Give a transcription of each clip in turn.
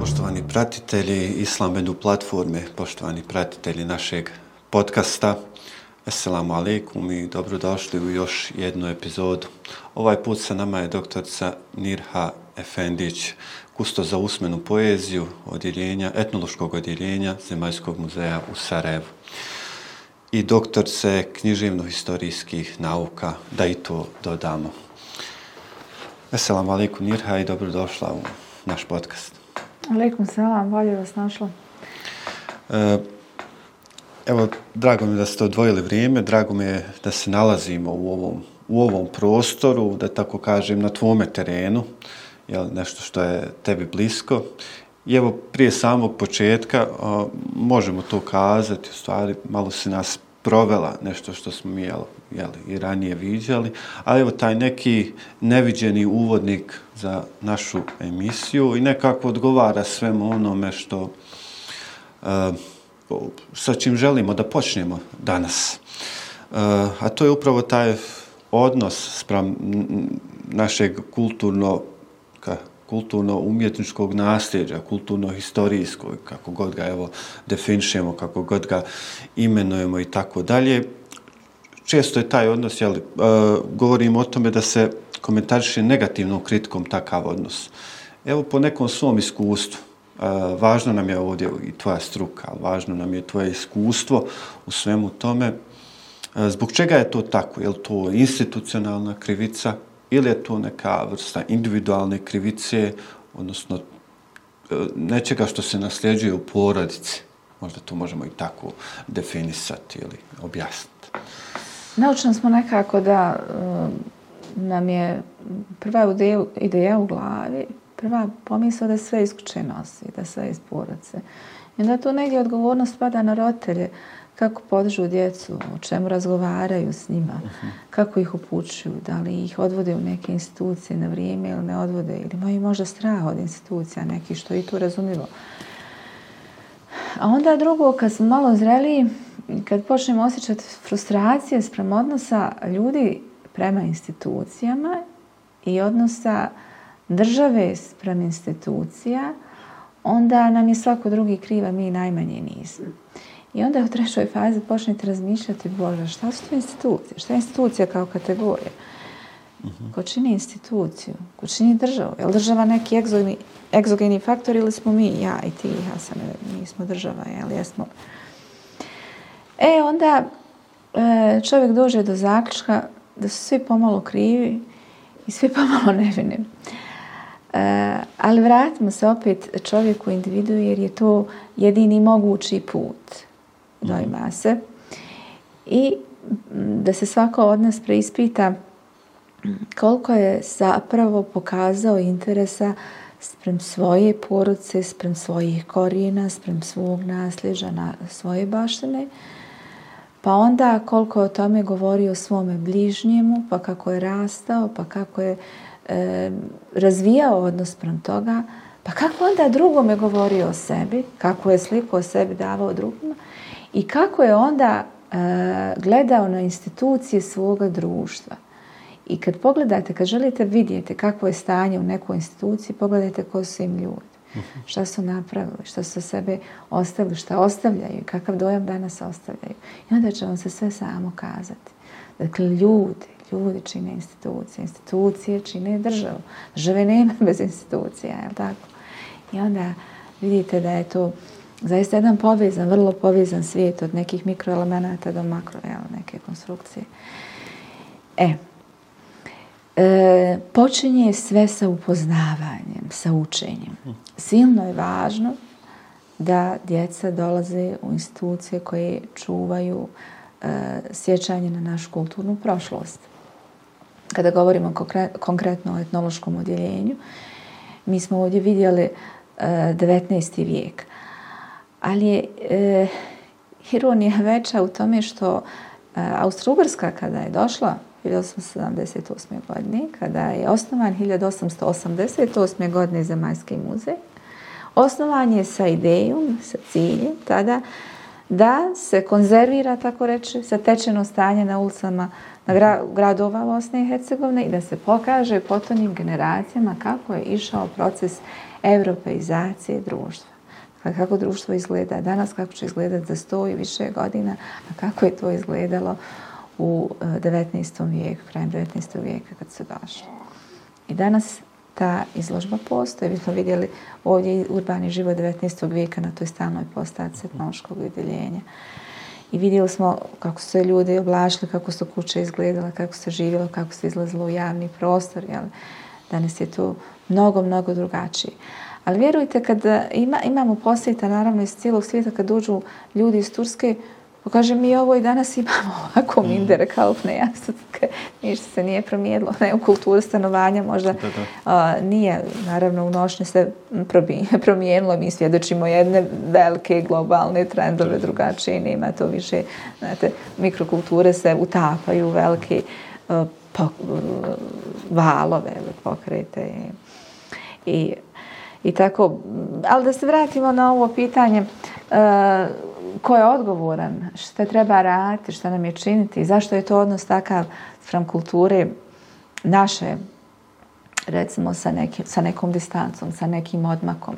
Poštovani pratitelji Islamedu platforme, poštovani pratitelji našeg podcasta. Assalamu alaikum i dobrodošli u još jednu epizodu. Ovaj put sa nama je doktorica Nirha Efendić, kusto za usmenu poeziju odjeljenja, etnološkog odjeljenja Zemaljskog muzeja u Sarajevu i doktorce književno-historijskih nauka, da i to dodamo. Assalamu alaikum Nirha i dobrodošla u naš podcast. Aleikum selam, bolje vas našla. E, evo, drago mi da ste odvojili vrijeme, drago mi je da se nalazimo u ovom, u ovom prostoru, da tako kažem, na tvome terenu, jel, nešto što je tebi blisko. I evo, prije samog početka, o, možemo to kazati, u stvari, malo se nas provela nešto što smo mi jel, jel, i ranije viđali, ali evo taj neki neviđeni uvodnik za našu emisiju i nekako odgovara svemu onome što uh, sa čim želimo da počnemo danas. E, a to je upravo taj odnos sprem našeg kulturno, ka, kulturno-umjetničkog nasljeđa, kulturno-historijskog, kako god ga evo definišemo, kako god ga imenujemo i tako dalje. Često je taj odnos, jel, e, govorimo o tome da se komentariše negativnom kritikom takav odnos. Evo po nekom svom iskustvu, važno nam je ovdje i tvoja struka, važno nam je tvoje iskustvo u svemu tome. Zbog čega je to tako? Je li to institucionalna krivica ili je to neka vrsta individualne krivice, odnosno e, nečega što se nasljeđuje u porodici. Možda to možemo i tako definisati ili objasniti. Naučno smo nekako da e, nam je prva ideja u glavi, prva pomisla da sve iskuće nosi, da sve iz porodice. I da to negdje odgovornost pada na roditelje. Uh, kako podižu djecu, o čemu razgovaraju s njima, uh -huh. kako ih upućuju, da li ih odvode u neke institucije na vrijeme ili ne odvode, ili imaju možda strah od institucija neki, što i to razumilo. A onda drugo, kad smo malo zreli, kad počnemo osjećati frustracije sprem odnosa ljudi prema institucijama i odnosa države sprem institucija, onda nam je svako drugi kriva, mi najmanje nismo. I onda u trećoj fazi počnete razmišljati, Bože, šta su to institucije? Šta je institucija kao kategorija? Uh -huh. Ko čini instituciju? Ko čini državu? Je li država neki egzogeni, egzogeni faktor ili smo mi, ja i ti, ja sam, mi smo država, jel, jesmo? E, onda e, čovjek dođe do zaključka da su svi pomalo krivi i svi pomalo nevini. E, ali vratimo se opet čovjeku individu jer je to jedini mogući put dojma se. I da se svako od nas preispita koliko je zapravo pokazao interesa sprem svoje poruce, sprem svojih korijena, sprem svog naslježa na svoje baštine, pa onda koliko o tome govori o svome bližnjemu, pa kako je rastao, pa kako je e, razvijao odnos prom toga, pa kako onda drugome govorio o sebi, kako je sliku o sebi davao drugima, i kako je onda e, gledao na institucije svoga društva. I kad pogledate, kad želite vidjeti kakvo je stanje u nekoj instituciji, pogledajte ko su im ljudi. Šta su napravili, šta su sebe ostavili, šta ostavljaju, kakav dojam danas ostavljaju. I onda će vam se sve samo kazati. Dakle, ljudi, ljudi čine institucije, institucije čine državu. Države nema bez institucija, je tako? I onda vidite da je to zaista jedan povezan, vrlo povezan svijet od nekih mikroelemenata do makro, jel, neke konstrukcije. E, e, počinje sve sa upoznavanjem, sa učenjem. Silno je važno da djeca dolaze u institucije koje čuvaju e, sjećanje na našu kulturnu prošlost. Kada govorimo konkretno o etnološkom odjeljenju, mi smo ovdje vidjeli e, 19. vijek ali je e, ironija veća u tome što e, Austro-Ugrska kada je došla 1878. godine, kada je osnovan 1888. godine Zemaljski muzej, osnovan je sa idejom, sa ciljem tada da se konzervira, tako reći, satečeno stanje na ulicama na gra, gradova Bosne i Hercegovine i da se pokaže potonim generacijama kako je išao proces evropeizacije društva. Kako društvo izgleda danas, kako će izgledati za sto i više godina, a kako je to izgledalo u eh, 19. Vijeku, krajem 19. vijeka kad se došlo. I danas ta izložba postoje. Mi smo vidjeli ovdje urbani život 19. vijeka na toj stalnoj postaci etnološkog udjeljenja. I vidjeli smo kako su se ljudi oblašili, kako su kuće izgledale, kako se živjelo, kako se izlazilo u javni prostor. Jel? Danas je to mnogo, mnogo drugačije. Ali vjerujte, kad e, ima, imamo posjeta, naravno iz cijelog svijeta, kad dođu ljudi iz Turske, Pokaže mi ovo i danas imamo ovako mindere mm. kao nejasnotke. Ništa se nije promijenilo. Ne, u kulturi stanovanja možda da, da. A, nije. Naravno, u nošnje se promijenilo. Mi svjedočimo jedne velike globalne trendove drugačije. Nema to više. Znate, mikrokulture se utapaju u velike uh, po, uh, valove ili pokrete. I, i, I tako. Ali da se vratimo na ovo pitanje. Uh, ko je odgovoran, šta treba raditi, šta nam je činiti, zašto je to odnos takav sprem kulture naše, recimo sa, neki, sa nekom distancom, sa nekim odmakom.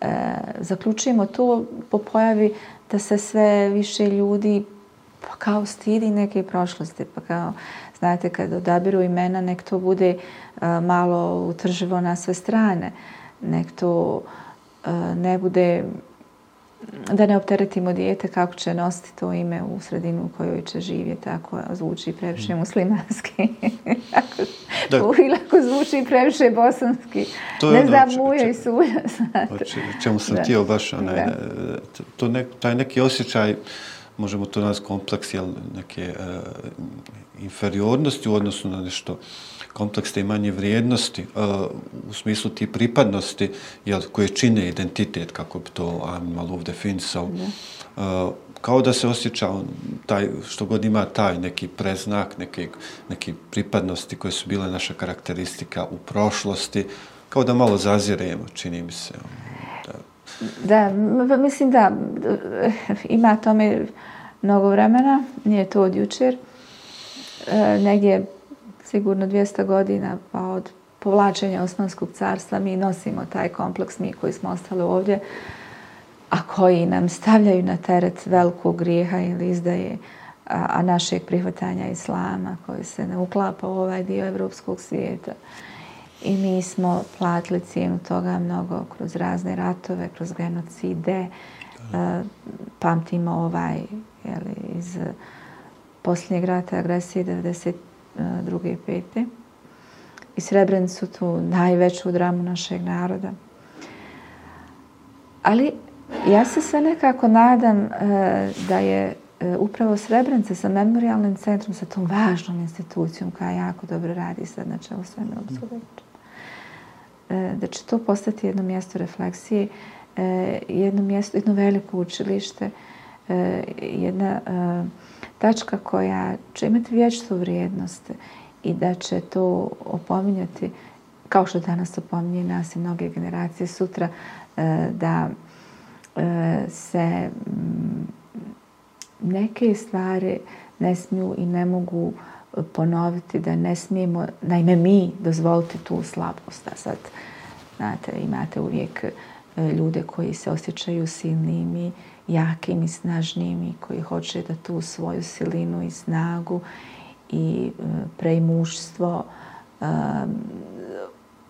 E, zaključujemo to po pojavi da se sve više ljudi pa kao stidi neke prošlosti, pa kao, znate, kad odabiru imena, nek to bude e, malo utrživo na sve strane, nek to e, ne bude da ne opteretimo dijete kako će nositi to ime u sredinu u kojoj će živjeti ako zvuči previše mm. muslimanski. ako, ili ako zvuči previše bosanski. To ne ono znam, muja i sulja. O čemu sam htio baš, onaj, to ne, taj neki osjećaj, možemo to nazvati kompleks, jel, neke uh, inferiornosti u odnosu na nešto uh, kompleks te manje vrijednosti uh, u smislu ti pripadnosti jel, koje čine identitet, kako bi to Amin Maluf definisao, uh, kao da se osjeća on, taj, što god ima taj neki preznak, neke, neke pripadnosti koje su bile naša karakteristika u prošlosti, kao da malo zaziremo, čini mi se. Da, da mislim da ima tome mnogo vremena, nije to od jučer. E, negdje sigurno 200 godina pa od povlačenja Osmanskog carstva mi nosimo taj kompleks mi koji smo ostali ovdje a koji nam stavljaju na teret velikog grijeha ili izdaje a, a našeg prihvatanja islama koji se ne uklapa u ovaj dio evropskog svijeta. I mi smo platili cijenu toga mnogo kroz razne ratove, kroz genocide. A, pamtimo ovaj jeli, iz posljednjeg rata agresije druge i pete. I Srebrenici su tu najveću dramu našeg naroda. Ali ja se sve nekako nadam e, da je e, upravo Srebrenica sa memorialnim centrom, sa tom važnom institucijom koja jako dobro radi sad na čelu Svemirog suda, e, da će to postati jedno mjesto refleksije, jedno, mjesto, jedno veliko učilište, jedna tačka koja će imati vječnu vrijednost i da će to opominjati, kao što danas opominje nas i mnoge generacije sutra, e, da e, se mm, neke stvari ne smiju i ne mogu ponoviti, da ne smijemo, naime mi, dozvoliti tu slabost. A sad, znate, imate uvijek e, ljude koji se osjećaju silnimi, jakim i snažnim i koji hoće da tu svoju silinu i snagu i e, preimuštvo e,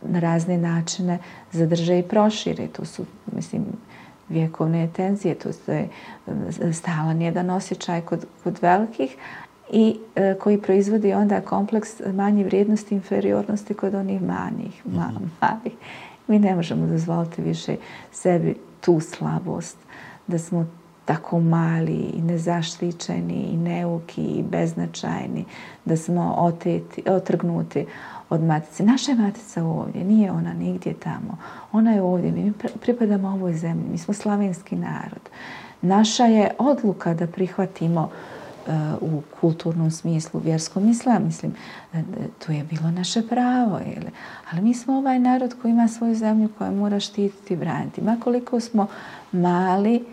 na razne načine zadrže i prošire. To su, mislim, vjekovne tenzije, to je stalan jedan osjećaj kod, kod velikih i e, koji proizvodi onda kompleks manje vrijednosti inferiornosti kod onih manjih, ma, mhm. malih. Mi ne možemo dozvoliti više sebi tu slabost da smo tako mali i nezaštićeni i neuki i beznačajni, da smo oteti, otrgnuti od matice. Naša je matica ovdje, nije ona nigdje tamo. Ona je ovdje, mi pripadamo ovoj zemlji, mi smo slavenski narod. Naša je odluka da prihvatimo u kulturnom smislu, vjerskom islam, mislim, to je bilo naše pravo, jel? ali mi smo ovaj narod koji ima svoju zemlju koja mora štititi i braniti. Makoliko smo mali,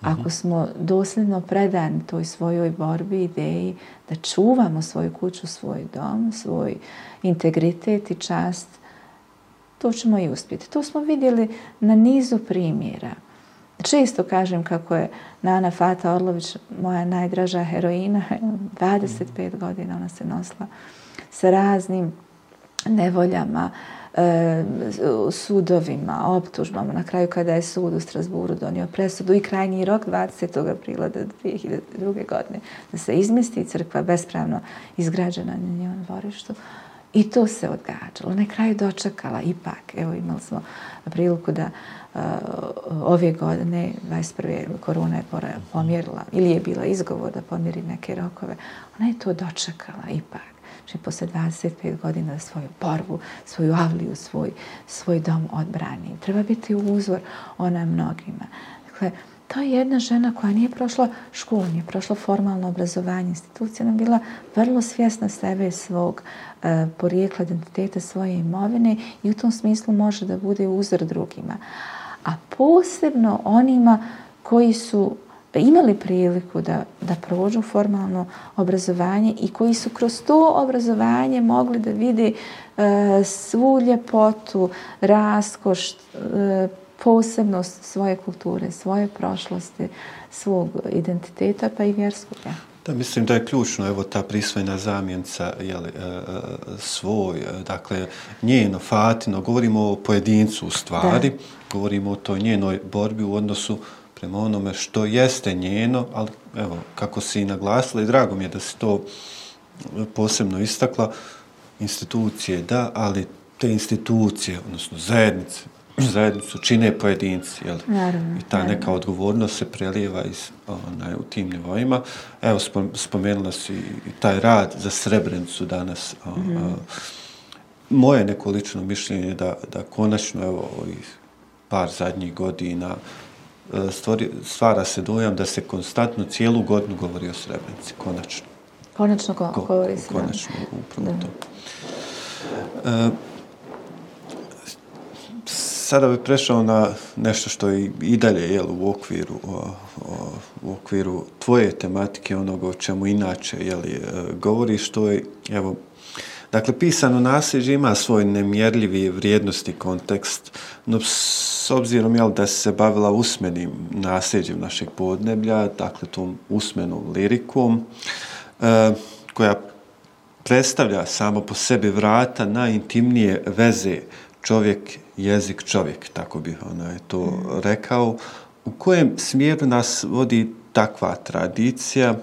ako smo dosljedno predani toj svojoj borbi, ideji, da čuvamo svoju kuću, svoj dom, svoj integritet i čast, to ćemo i uspjeti. To smo vidjeli na nizu primjera. Često kažem kako je Nana Fata Orlović moja najdraža heroina. 25 godina ona se nosila sa raznim nevoljama, e, sudovima, optužbama. Na kraju kada je sud u Strasburu donio presudu i krajnji rok 20. aprila 2002. godine da se izmesti crkva bespravno izgrađena na njenom dvorištu. I to se odgađalo. Na kraju dočekala ipak. Evo imali smo priliku da uh, Eh, ove godine, 21. korona je pomjerila, ili je bila izgovor da pomjeri neke rokove. Ona je to dočekala ipak. Znači, posle 25 godina da svoju borbu, svoju avliju, svoj, svoj dom odbrani. Treba biti uzor ona mnogima. Dakle, to je jedna žena koja nije prošla školu, nije prošla formalno obrazovanje. Institucija ona bila vrlo svjesna sebe i svog e, porijekla, identiteta svoje imovine i u tom smislu može da bude uzor drugima. A posebno onima koji su imali priliku da, da prođu formalno obrazovanje i koji su kroz to obrazovanje mogli da vide e, svu ljepotu, raskoš, e, posebnost svoje kulture, svoje prošlosti, svog identiteta pa i vjerskog. Ja. Da, mislim da je ključno evo ta prisvojna zamjenca jeli, e, e, svoj, e, dakle njeno, Fatino, govorimo o pojedincu u stvari, da. govorimo o toj njenoj borbi u odnosu prema onome što jeste njeno, ali evo, kako si i naglasila i drago mi je da si to posebno istakla, institucije da, ali te institucije, odnosno zajednice, zajednicu čine pojedinci. Jel? Naravno, I ta naravno. neka odgovornost se prelijeva iz, onaj, u tim nivoima. Evo, spomenula si i taj rad za Srebrenicu danas. Mm -hmm. moje neko lično mišljenje je da, da konačno, evo, ovih par zadnjih godina, e, stvori, stvara se dojam da se konstantno cijelu godinu govori o Srebrenici. Konačno. Konačno go, govori se. Konačno, upravo to. E, sada bih prešao na nešto što je i dalje jel, u okviru o, o, u okviru tvoje tematike, onoga o čemu inače jel, e, govori, što je, evo, dakle, pisano nasljeđe ima svoj nemjerljivi vrijednosti kontekst, no s obzirom jel, da se bavila usmenim nasljeđem našeg podneblja, dakle, tom usmenom lirikom, e, koja predstavlja samo po sebi vrata na intimnije veze čovjek, jezik, čovjek, tako bih onaj to mm. rekao. U kojem smjeru nas vodi takva tradicija,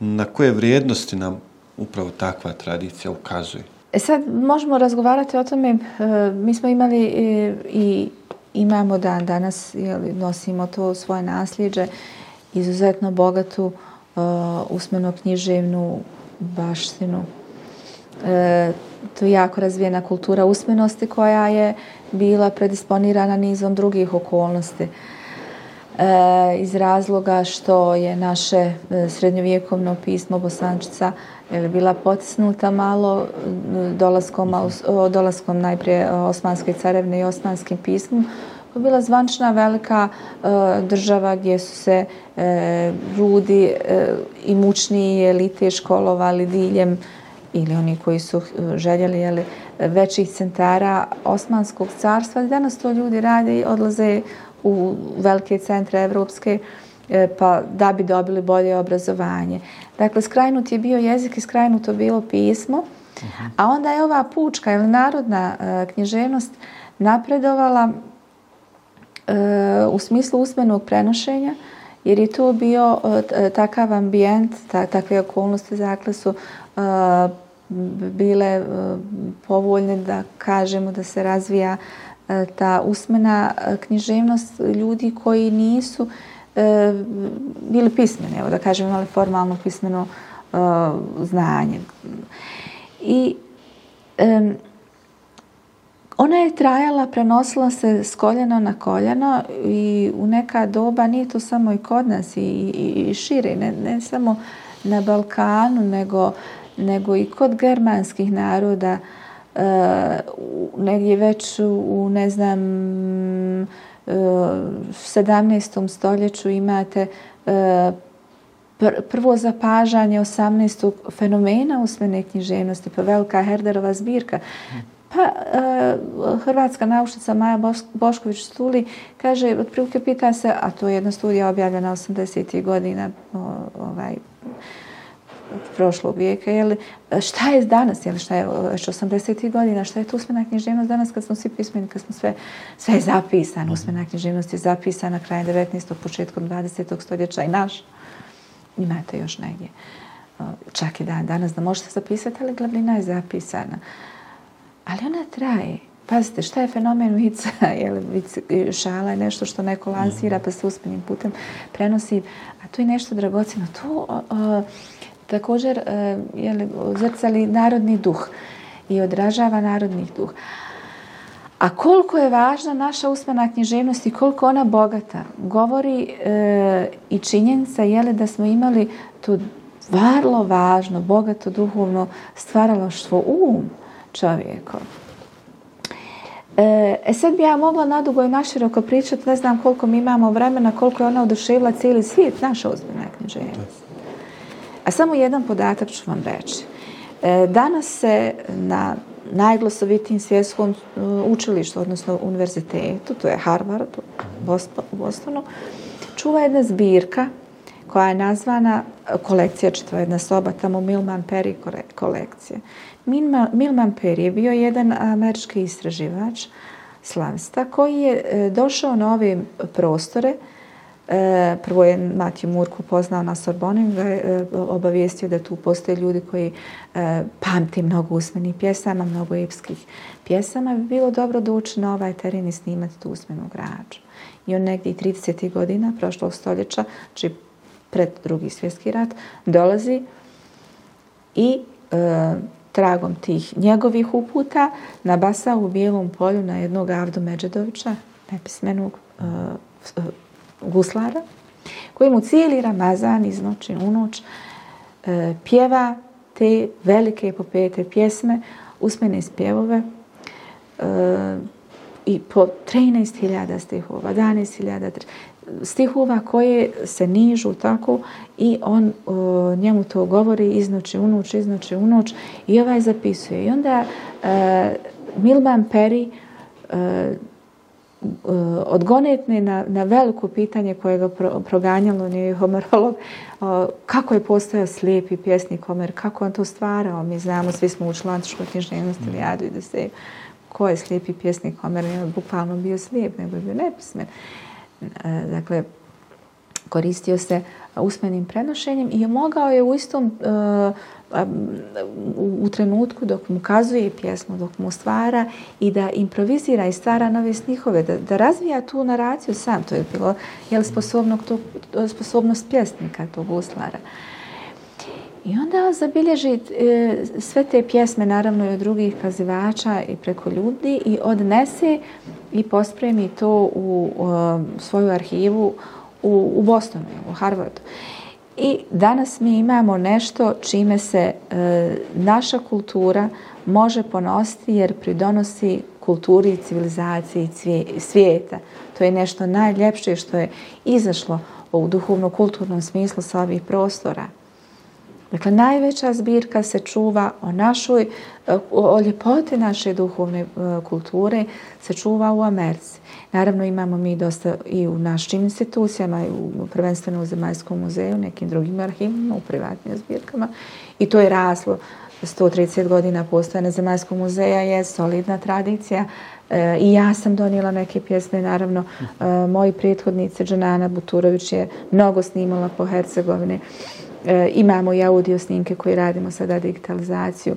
na koje vrijednosti nam upravo takva tradicija ukazuje? E sad možemo razgovarati o tome, e, mi smo imali e, i imamo dan danas, jeli, nosimo to svoje nasljeđe, izuzetno bogatu e, usmeno-književnu baštinu. E, to je jako razvijena kultura usmenosti koja je bila predisponirana nizom drugih okolnosti. E, iz razloga što je naše e, srednjovjekovno pismo Bosančica je bila potisnuta malo e, dolaskom, dolaskom najprije Osmanske carevne i Osmanskim pismom, koja je bila zvančna velika e, država gdje su se e, ljudi e, i mučniji elite školovali diljem ili oni koji su eh, željeli jeli, većih centara Osmanskog carstva. Danas to ljudi rade i odlaze u velike centre evropske eh, pa da bi dobili bolje obrazovanje. Dakle, skrajnut je bio jezik i skrajnuto bilo pismo, a onda je ova pučka ili narodna eh, književnost napredovala u smislu usmenog prenošenja, jer je to bio takav ambijent, takve okolnosti, zakle su bile e, povoljne da kažemo da se razvija e, ta usmena e, književnost ljudi koji nisu bili pismeni, evo da kažemo imali formalno pismeno znanje. I ona je trajala, prenosila se s koljena na koljeno i u neka doba nije to samo i kod nas i, i, i šire, ne, ne samo na Balkanu, nego, nego i kod germanskih naroda, e, negdje već u, ne znam, e, 17. stoljeću imate e, prvo zapažanje 18. fenomena usmene književnosti, pa velika Herderova zbirka. Pa e, hrvatska naučnica Maja Bošković Stuli kaže, otprilike pita se, a to je jedna studija objavljena 80. godina ovaj, prošlog vijeka, jeli, šta je danas, jeli, šta je već 80. godina, šta je to usmena književnost danas kad smo svi pismeni, kad smo sve, sve zapisano, usmena književnost je zapisana krajem 19. početkom 20. stoljeća i naš imate još negdje. Čak i dan danas da možete zapisati, ali glavnina je zapisana. Ali ona traje. Pazite, šta je fenomen vica? Je li šala je nešto što neko lansira pa se uspjenim putem prenosi, a to je nešto dragocino. To uh, također uh, je li, zrcali narodni duh i odražava narodni duh. A koliko je važna naša usmena književnost i koliko ona bogata, govori e, i činjenica je li da smo imali tu vrlo važno, bogato duhovno stvaralaštvo um čovjekov. E, e, sad bi ja mogla nadugo i naširoko pričati, ne znam koliko mi imamo vremena, koliko je ona oduševila cijeli svijet, naša uzmena književnost. A samo jedan podatak ću vam reći. E, danas se na najglasovitijim svjetskom e, učilištu, odnosno univerzitetu, to je Harvard u Bostonu, čuva jedna zbirka koja je nazvana e, kolekcija, čitava jedna soba, tamo Milman Perry kolekcije. Milman Perry je bio jedan američki istraživač slavista koji je došao na ove prostore E, prvo je Matiju Murku poznao na Sorboni, ga je e, obavijestio da tu postoje ljudi koji e, pamti mnogo usmenih pjesama, mnogo epskih pjesama. Bi bilo dobro da uči na ovaj teren i snimati tu usmenu građu. I on negdje 30. godina prošlog stoljeća, znači pred drugi svjetski rat, dolazi i e, tragom tih njegovih uputa nabasa u Bijelom polju na jednog Avdu Međedovića, nepismenog e, e guslara, koji mu cijeli Ramazan iz noći u noć e, pjeva te velike epopete pjesme, usmene spjevove e, i po 13.000 stihova, 12.000 stihova koje se nižu tako i on o, njemu to govori iz noći u noć, iz noći u noć i ovaj zapisuje. I onda e, Milman Perry e, Eh, odgonetne na, na veliko pitanje koje ga pro, proganjalo, nije homerolog, eh, kako je postojao slijepi pjesnik Homer, kako on to stvarao, mi znamo, svi smo učili antičku književnost, Ilijadu i da se ko je slijepi pjesnik Homer, nije bukvalno bio slijep, nego je bio nepismen. Eh, dakle, koristio se usmenim prenošenjem i mogao je u istom e, u trenutku dok mu kazuje pjesmu, dok mu stvara i da improvizira i stvara nove snihove, da, da razvija tu naraciju sam. To je bilo jel, sposobnog to, sposobnost pjesnika, tog uslara. I onda zabilježi e, sve te pjesme, naravno i od drugih kazivača i preko ljudi i odnese i pospremi to u, u svoju arhivu u, u Bostonu, u Harvardu. I danas mi imamo nešto čime se e, naša kultura može ponositi jer pridonosi kulturi i civilizaciji svijeta. To je nešto najljepše što je izašlo u duhovno-kulturnom smislu sa ovih prostora. Dakle, najveća zbirka se čuva o našoj, e, o ljepoti naše duhovne e, kulture, se čuva u Americi. Naravno, imamo mi dosta i u našim institucijama, i u, prvenstveno u Zemaljskom muzeju, nekim drugim arhivima, u privatnim zbirkama. I to je raslo. 130 godina postojanja Zemaljskog muzeja je solidna tradicija. E, I ja sam donijela neke pjesme, naravno. E, moji prethodnice, Džanana Buturović je mnogo snimala po Hercegovini. E, imamo i audio snimke koje radimo sada digitalizaciju.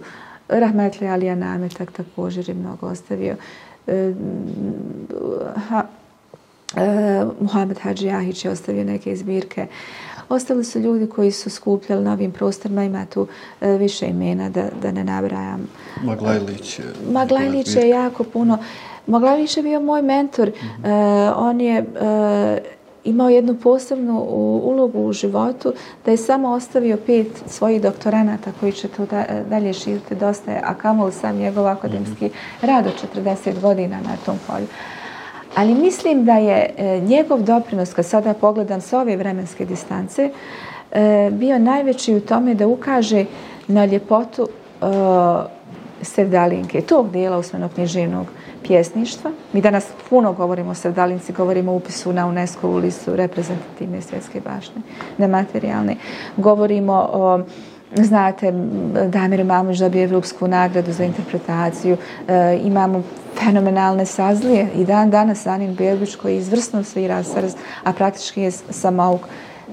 Rahmetli Alija Nametak također je mnogo ostavio. E, ha, e, Muhammed Hadži Ahić je ostavio neke zbirke. Ostali su ljudi koji su skupljali na ovim prostorima, ima tu e, više imena da, da ne nabrajam. Maglajlić je... Maglajlić je jako puno. Maglajlić je bio moj mentor. Mm -hmm. e, on je... E, imao jednu posebnu ulogu u životu, da je samo ostavio pet svojih doktoranata koji će to dalje širiti dosta, a kamol sam njegov akademski rad od 40 godina na tom polju. Ali mislim da je e, njegov doprinos, kad sada pogledam s ove vremenske distance, e, bio najveći u tome da ukaže na ljepotu e, srdalinke, tog dijela usmenog književnog pjesništva. Mi danas puno govorimo o srdalinci, govorimo o upisu na UNESCO u listu reprezentativne svjetske bašne, nematerijalne. Govorimo o Znate, Damir Mamuš dobije Evropsku nagradu za interpretaciju. E, imamo fenomenalne sazlije i dan danas Anin Belbić koji izvrsno svira srz, a praktički je samouk.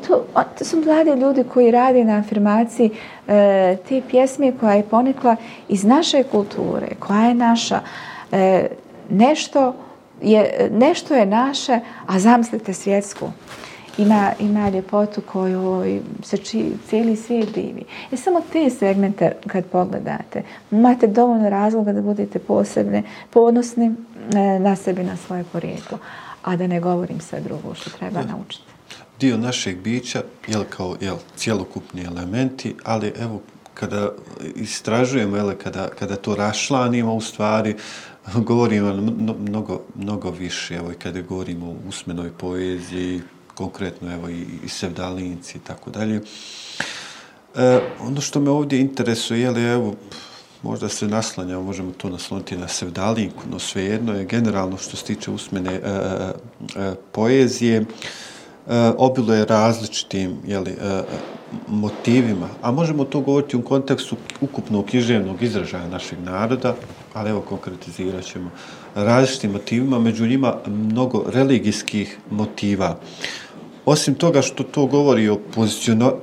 To, to su mladi ljudi koji rade na afirmaciji e, te pjesme koja je ponikla iz naše kulture, koja je naša. E, nešto, je, nešto je naše, a zamislite svjetsku ima, ima ljepotu koju se či, cijeli svijet divi. I samo te segmente kad pogledate, imate dovoljno razloga da budete posebne, ponosni e, na sebi, na svoje porijeklo. A da ne govorim sve drugo što treba naučiti. Dio našeg bića je kao jel, cijelokupni elementi, ali evo kada istražujemo, jel, kada, kada to rašlanimo u stvari, govorimo mnogo, mnogo više, evo i kada govorimo o usmenoj poeziji, konkretno evo i, i sevdalinci i tako dalje. E, ono što me ovdje interesuje, je evo, možda se naslanja, možemo to nasloniti na sevdalinku, no svejedno je generalno što se tiče usmene e, e, e poezije, e, E, obilo je različitim jeli, e, motivima, a možemo to govoriti u kontekstu ukupnog književnog izražaja našeg naroda, ali evo konkretizirat ćemo različitim motivima, među njima mnogo religijskih motiva. Osim toga što to govori o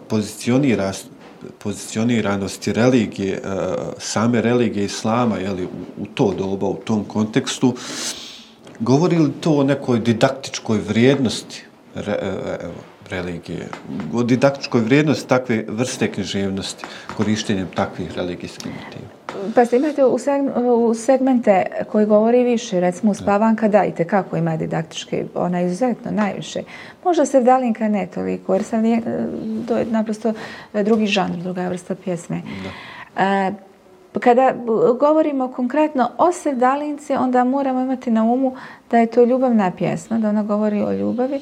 pozicionira, pozicioniranosti religije, e, same religije islama, jeli, u, u to doba, u tom kontekstu, govori li to o nekoj didaktičkoj vrijednosti re, e, evo, religije, o didaktičkoj vrijednosti takve vrste književnosti, korištenjem takvih religijskih motiva? Pa ste imate u, u segmente koji govori više, recimo spavanka, da, i kako ima didaktičke, ona je izuzetno, najviše. Možda se Dalinka ne toliko, jer sam je, to je naprosto drugi žanr, druga vrsta pjesme. Da. E, kada govorimo konkretno o Sevdalinci, onda moramo imati na umu da je to ljubavna pjesma, da ona govori o ljubavi,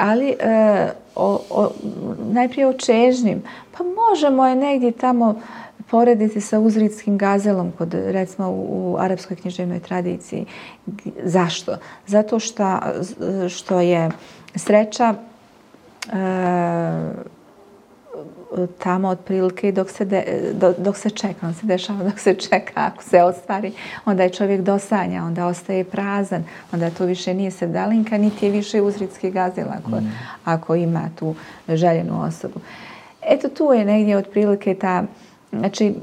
ali e, o, o, najprije o čežnjim. Pa možemo je negdje tamo porediti sa uzritskim gazelom kod, recimo, u, u arapskoj književnoj tradiciji. Zašto? Zato što, što je sreća e, tamo otprilike dok se, de, do, dok se čeka, on se dešava dok se čeka, ako se ostvari, onda je čovjek dosanja, onda ostaje prazan, onda to više nije sevdalinka, niti je više uzritski gazel ako, mm. ako ima tu željenu osobu. Eto tu je negdje otprilike ta, znači,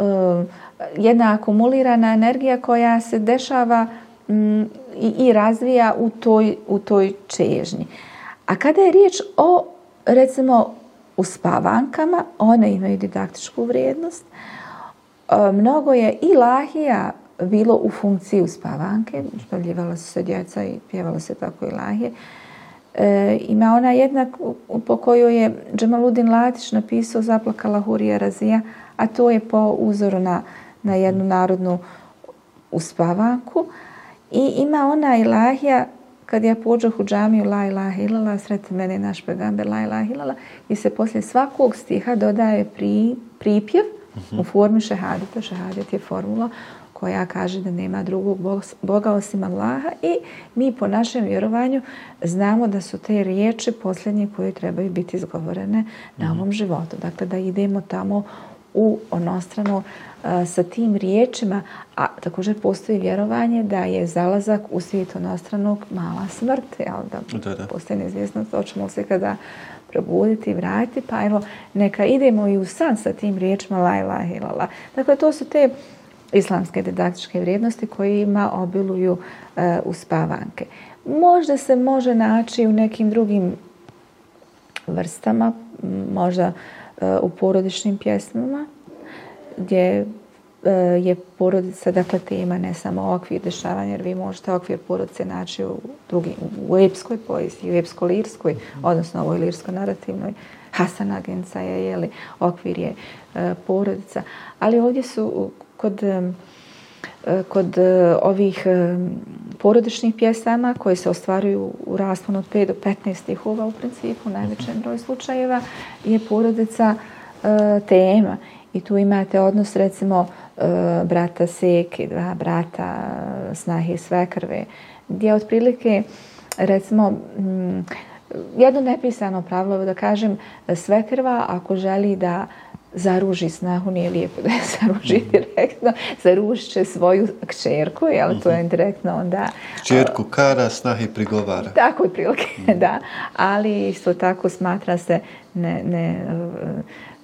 uh, jedna akumulirana energija koja se dešava i, i razvija u toj, u toj čežnji. A kada je riječ o, recimo, u spavankama, one imaju didaktičku vrijednost. E, mnogo je i lahija bilo u funkciji uspavanke, spavljivala su se djeca i pjevala se tako i lahije. E, ima ona jedna po kojoj je Džemaludin Latić napisao Zaplakala Hurija Razija, a to je po uzoru na, na jednu narodnu uspavanku. I ima ona ilahija, kad ja pođoh u džamiju La ilaha ilala, sreti mene naš pegamber La ilaha ilala, i se poslije svakog stiha dodaje pri, pripjev uh -huh. u formi šehadeta. Šehadet je formula koja kaže da nema drugog Boga osim Allaha i mi po našem vjerovanju znamo da su te riječi posljednje koje trebaju biti izgovorene na mhm. ovom životu. Dakle, da idemo tamo u onostranu uh, sa tim riječima, a također postoji vjerovanje da je zalazak u svijet onostranog mala smrt, jel da, da, da. postoji neizvjesnost, hoćemo se kada probuditi i vratiti, pa evo, neka idemo i u san sa tim riječima la ilaha ilala. Dakle, to su te islamske didaktičke vrijednosti koje ima obiluju uh, u spavanke. Možda se može naći u nekim drugim vrstama, možda uh, u porodičnim pjesmama, gdje e, je porodica, dakle, tema ne samo okvir dešavanja, jer vi možete okvir porodice naći u, drugi, u epskoj poeziji, u epsko-lirskoj, odnosno ovoj lirsko-narativnoj. Hasan Agenca je, jeli, okvir je e, porodica. Ali ovdje su kod, kod e, ovih e, porodičnih pjesama koje se ostvaruju u rasponu od 5 do 15 stihova u principu, u najvećem broju slučajeva, je porodica e, tema. I tu imate odnos recimo e, brata Seke, dva brata Snahe i Svekrve, gdje otprilike recimo jedno nepisano pravilo da kažem Svekrva ako želi da zaruži snahu, nije lijepo da je zaruži mm. direktno, zaružit će svoju kćerku, jel, mm -hmm. to je mhm. direktno onda... Kćerku kara, snahi prigovara. Tako je prilike, mm. da. Ali isto tako smatra se ne, ne,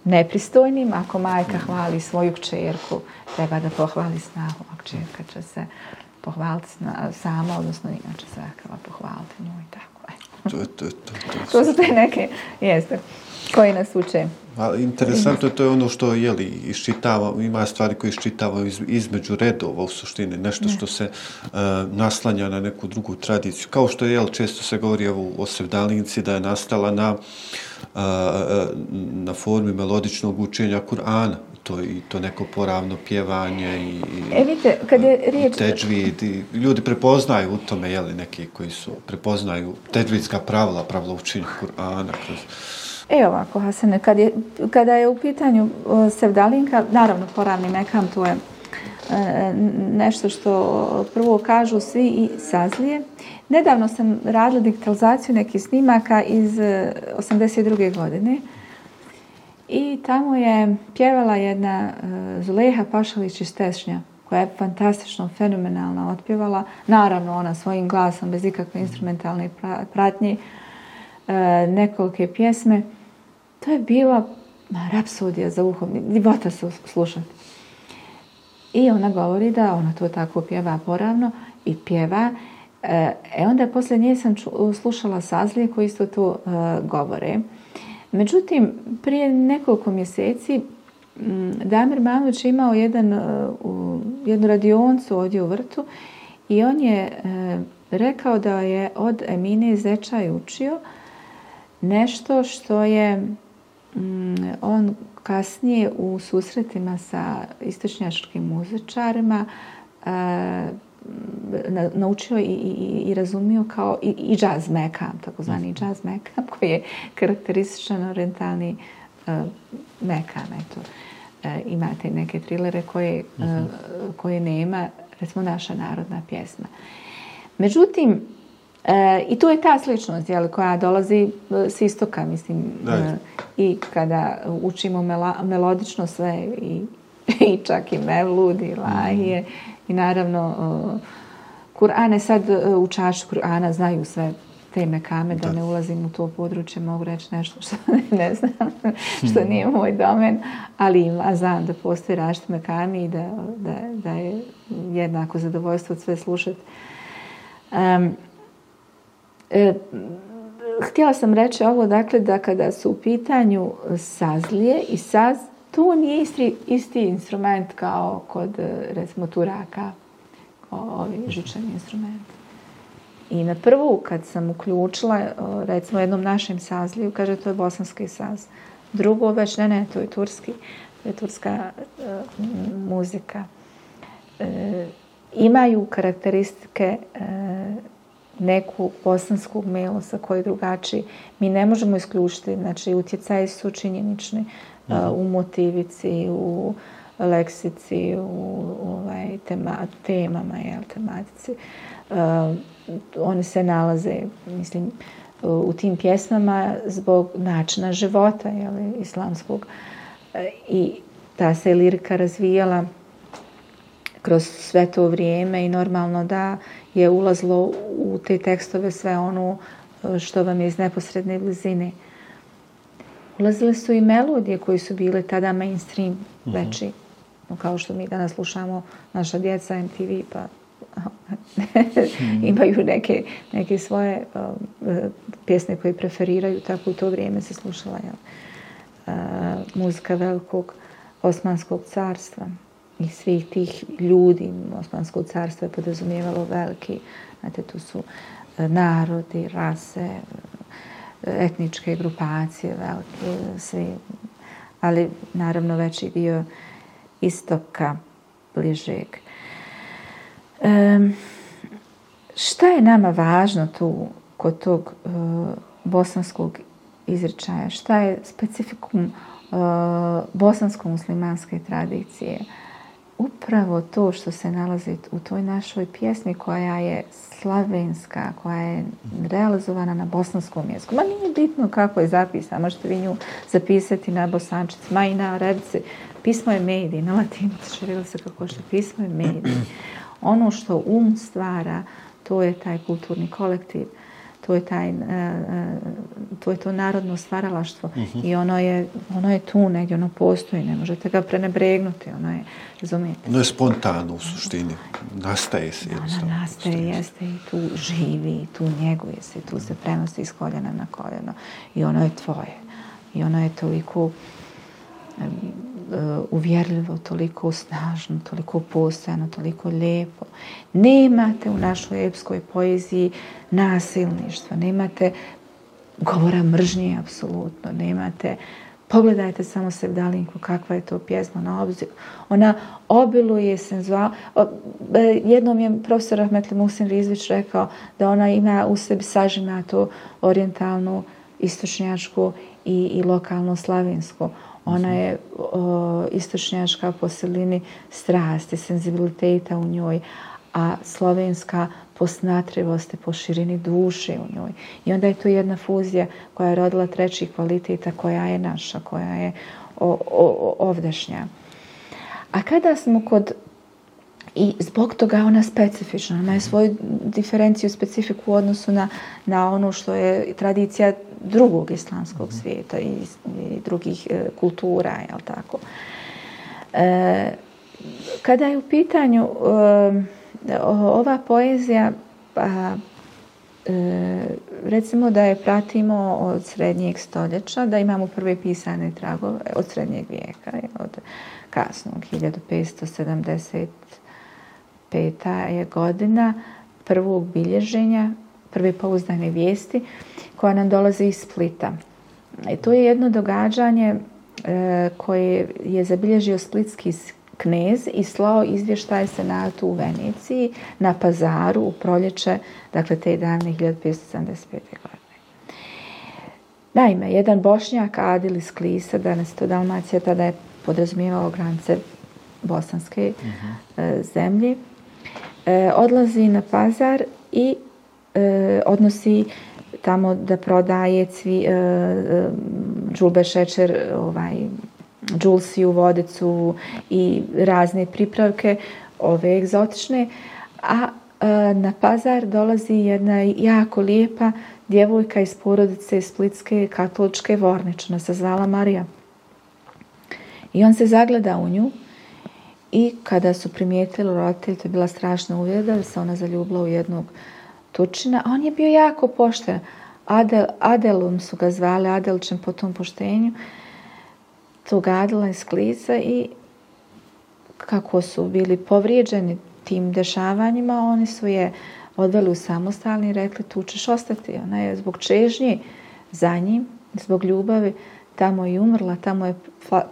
nepristojnim. Ako majka hvali svoju kćerku, treba da pohvali snahu, a kćerka će se pohvaliti sama, odnosno inače se pohvaliti nju i tako. To, to, to, to, to, to su te neke, jeste, koji nas uče. A, interesantno je to je ono što je li iščitava, ima stvari koje iščitava iz, između redova u suštini, nešto što se uh, naslanja na neku drugu tradiciju. Kao što je, jel, često se govori evo, o Sevdalinci da je nastala na, uh, na formi melodičnog učenja Kur'ana. To, i to neko poravno pjevanje i, e, vidite, kad je riječ... teđvid. I ljudi prepoznaju u tome, jeli, neki koji su prepoznaju teđvidska pravila, pravila učenja Kur'ana kroz... E ovako, Hasane, kad je, kada je u pitanju Sevdalinka, naravno poravni mekam, to je e, nešto što prvo kažu svi i sazlije. Nedavno sam radila digitalizaciju nekih snimaka iz e, 82. Godine i tamo je pjevala jedna e, Zuleha Pašalić iz Tešnja koja je fantastično, fenomenalno otpjevala. Naravno, ona svojim glasom, bez ikakve instrumentalne pratnje, E, nekolike pjesme. To je bila rapsodija za uho, divota se slušati. I ona govori da ona to tako pjeva poravno i pjeva. E, e onda posle nje sam ču, slušala sazlije koji isto to e, govore. Međutim, prije nekoliko mjeseci m, Damir Manović imao jedan, e, u, jednu radioncu ovdje u vrtu i on je e, rekao da je od Emine Zečaj učio nešto što je Mm, on kasnije u susretima sa istočnjačkim muzičarima uh, naučio i, i, i razumio kao i, i jazz mekam, takozvani mm. jazz mekam, koji je karakterističan orientalni uh, mekam. Eto. Uh, imate neke trilere koje, uh, mm -hmm. koje nema, recimo, naša narodna pjesma. Međutim, E, I tu je ta sličnost jel, koja dolazi e, s istoka, mislim. E, I kada učimo mela, melodično sve i, i čak i mevlud i lahije. Mm. I naravno, e, Kur'ane sad e, učači Kur'ana znaju sve te mekame, da, da ne ulazim u to područje, mogu reći nešto što ne, ne znam, što mm. nije moj domen, ali ima, znam da postoji rašti mekami i da, da, da je jednako zadovoljstvo od sve slušati. Um, E, htjela sam reći ovo, dakle, da kada su u pitanju sazlije i saz, to nije isti, isti instrument kao kod, e, recimo, turaka, ovi žičani instrument. I na prvu, kad sam uključila, e, recimo, jednom našem sazliju, kaže, to je bosanski saz. Drugo, već, ne, ne, to je turski, to je turska e, muzika. E, imaju karakteristike e, neku bosanskog melosa koji je drugačiji. Mi ne možemo isključiti, znači utjecaji su činjenični uh, u motivici, u leksici, u ovaj, tema, temama, jel, tematici. Uh, oni se nalaze, mislim, u tim pjesmama zbog načina života, jel, islamskog. Uh, I ta se lirika razvijala kroz sve to vrijeme i normalno da je ulazlo u te tekstove sve ono e, što vam je iz neposredne blizine. Ulazile su i melodije koje su bile tada mainstream mm -hmm. veći. No, kao što mi danas slušamo naša djeca MTV, pa mm. imaju neke, neke svoje uh, pjesne koje preferiraju, tako u to vrijeme se slušala jel, uh, muzika velikog osmanskog carstva i svih tih ljudi, Osmansko carstvo je podrazumijevalo veliki, znate, tu su e, narodi, rase, e, etničke grupacije, velike, svi, ali naravno veći dio istoka, bližeg. E, šta je nama važno tu kod tog e, bosanskog izrečaja? Šta je specifikum e, bosansko-muslimanske tradicije? Upravo to što se nalazi u toj našoj pjesmi koja je slavenska, koja je realizovana na bosanskom jeziku. Ma nije bitno kako je zapisana, možete vi nju zapisati na bosančici, ma i na arabici. Pismo je medij, na latinici, širilo se kako što pismo je medij. Ono što um stvara, to je taj kulturni kolektiv to je taj uh, to je to narodno stvaralaštvo. Uh -huh. i ono je ono je tu negdje ono postoji ne možete ga prenebregnuti ono je razumijete? Ono je spontano u suštini nastaje se jednostavno ono nastaje jeste i tu živi tu njeguje se tu se prenosi iz koljena na koljeno. I ono je tvoje. I ono je toliko uh, Eh, uvjerljivo, toliko snažno, toliko postojano, toliko lijepo. Nemate u našoj epskoj poeziji nasilništva, nemate govora mržnje, apsolutno, nemate... Pogledajte samo Sevdalinku, kakva je to pjesma na obzir. Ona obiluje senzual... Eh, jednom je profesor Ahmetli Musin Rizvić rekao da ona ima u sebi sažima to orijentalnu, istočnjačku i, i lokalno slavensku. Ona je o, istočnjačka po silini strasti, senzibiliteta u njoj, a slovenska po snatrivosti, po širini duše u njoj. I onda je to jedna fuzija koja je rodila treći kvaliteta, koja je naša, koja je o, o, ovdašnja. A kada smo kod I zbog toga ona specifična. Ona je svoju diferenciju, specifiku u odnosu na, na ono što je tradicija drugog islamskog mhm. svijeta i, i drugih e, kultura, je tako? E, kada je u pitanju e, ova poezija, pa, e, recimo da je pratimo od srednjeg stoljeća, da imamo prve pisane tragove od srednjeg vijeka, od kasnog 1570 peta je godina prvog bilježenja, prve pouzdane vijesti koja nam dolazi iz Splita. I to je jedno događanje e, koje je zabilježio splitski knez i slao izvještaje senatu u Veneciji na pazaru u proljeće, dakle te davne 1575. godine. Naime, jedan bošnjak Adil iz Klisa, danas to Dalmacija, tada je podrazumijevao granice bosanske uh -huh. e, zemlje, e, odlazi na pazar i e, odnosi tamo da prodaje cvi, e, e džulbe šećer, ovaj, džulsiju, vodecu i razne pripravke, ove egzotične, a e, na pazar dolazi jedna jako lijepa djevojka iz porodice Splitske katoličke Vornična, se zvala Marija. I on se zagleda u nju I kada su primijetili roditelji, to je bila strašna uvjeda, da se ona zaljubila u jednog tučina. On je bio jako pošten. Adel, Adelom su ga zvali, Adelčem po tom poštenju. To gadila iz Klica i kako su bili povrijeđeni tim dešavanjima, oni su je odveli u samostalni i rekli tu ćeš ostati. Ona je zbog čežnje za njim, zbog ljubavi, tamo je umrla, tamo je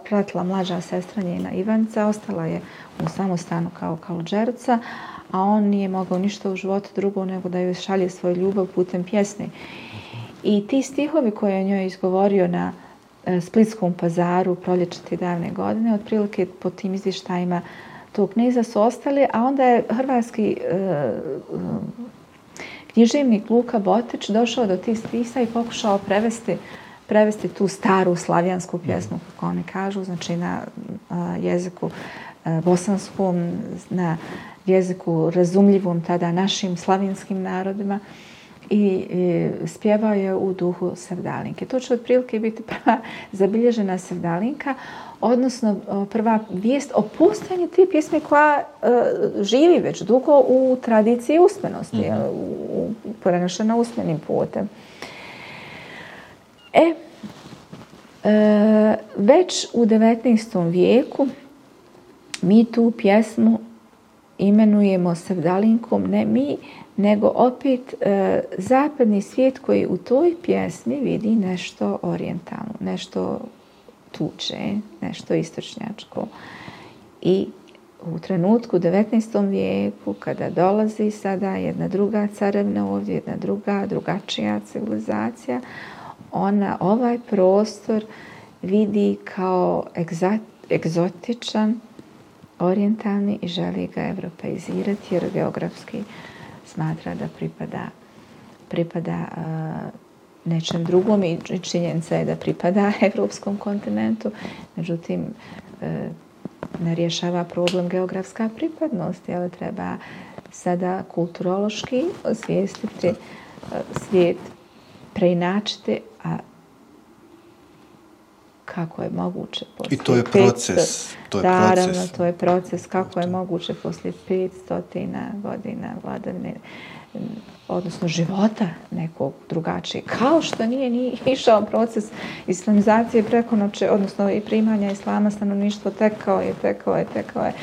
pratila mlađa sestra njena Ivanca, ostala je u samostanu kao kalđerca, a on nije mogao ništa u životu drugo nego da joj šalje svoju ljubav putem pjesme. I ti stihovi koje je njoj izgovorio na e, Splitskom pazaru proljećate davne godine, otprilike po tim izvištajima tog knjiza su ostali, a onda je hrvatski e, e, književnik Luka Botić došao do tih spisa i pokušao prevesti prevesti tu staru slavijansku pjesmu, kako oni kažu, znači na uh, jeziku uh, bosanskom, na jeziku razumljivom tada našim slavijanskim narodima i, i spjevao je u duhu Sevdalinke. To će otprilike biti prva zabilježena Sevdalinka, odnosno prva vijest o postojanju te pjesme koja uh, živi već dugo u tradiciji usmenosti, mm -hmm. u, u, prenošena usmenim putem. E, e, već u 19. vijeku mi tu pjesmu imenujemo Sevdalinkom, ne mi, nego opet e, zapadni svijet koji u toj pjesmi vidi nešto orijentalno, nešto tuče, nešto istočnjačko. I u trenutku 19. vijeku, kada dolazi sada jedna druga carevna ovdje, jedna druga, drugačija civilizacija, ona ovaj prostor vidi kao egzat, egzotičan, orijentalni i želi ga evropeizirati jer geografski smatra da pripada pripada uh, nečem drugom i činjenica je da pripada evropskom kontinentu. Međutim, uh, ne rješava problem geografska pripadnost, ali treba sada kulturološki osvijestiti uh, svijet, preinačiti, a kako je moguće poslije I to je proces. 500, to je naravno, proces. to je proces kako je moguće poslije 500 godina vladane odnosno života nekog drugačije. Kao što nije ni išao proces islamizacije preko noće, odnosno i primanja islama stanovništvo tekao je, tekao je, tekao je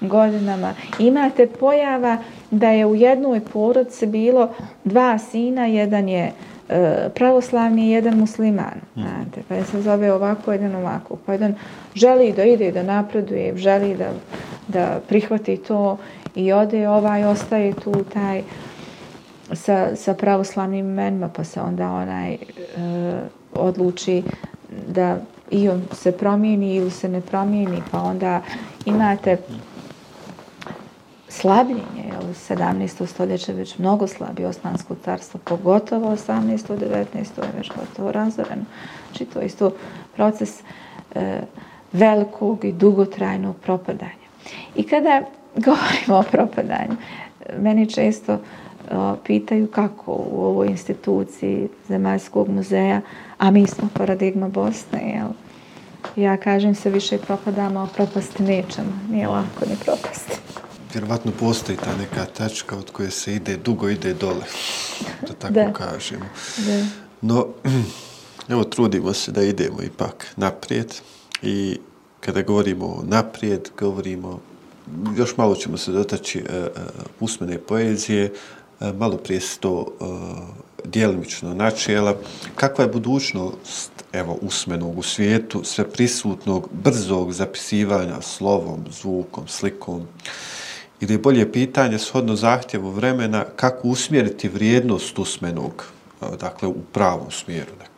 godinama. Imate pojava da je u jednoj porodci bilo dva sina, jedan je uh, pravoslavni i jedan musliman. Mm. Znate, pa je se zove ovako, jedan ovako. Pa jedan želi da ide, da napreduje, želi da, da prihvati to i ode ovaj, ostaje tu taj sa, sa pravoslavnim imenima, pa se onda onaj e, odluči da i on se promijeni ili se ne promijeni, pa onda imate slabljenje, 17. stoljeće već mnogo slabi Osmansko carstvo, pogotovo 18. 19. je već gotovo razoreno. Znači to je isto proces e, velikog i dugotrajnog propadanja. I kada govorimo o propadanju, meni često o, pitaju kako u ovoj instituciji Zemaljskog muzeja, a mi smo paradigma Bosne, jel, ja kažem se više propadamo, a propasti nećemo. Nije lako ni propasti vjerovatno postoji ta neka tačka od koje se ide, dugo ide dole, da tako da. kažemo. Da. No, evo, trudimo se da idemo ipak naprijed i kada govorimo naprijed, govorimo, još malo ćemo se dotaći uh, usmene poezije, uh, malo prije se to uh, dijelimično načela. Kakva je budućnost evo, usmenog u svijetu, sve prisutnog, brzog zapisivanja slovom, zvukom, slikom, uh, ili je bolje pitanje shodno zahtjevu vremena kako usmjeriti vrijednost usmenog, dakle u pravom smjeru neku.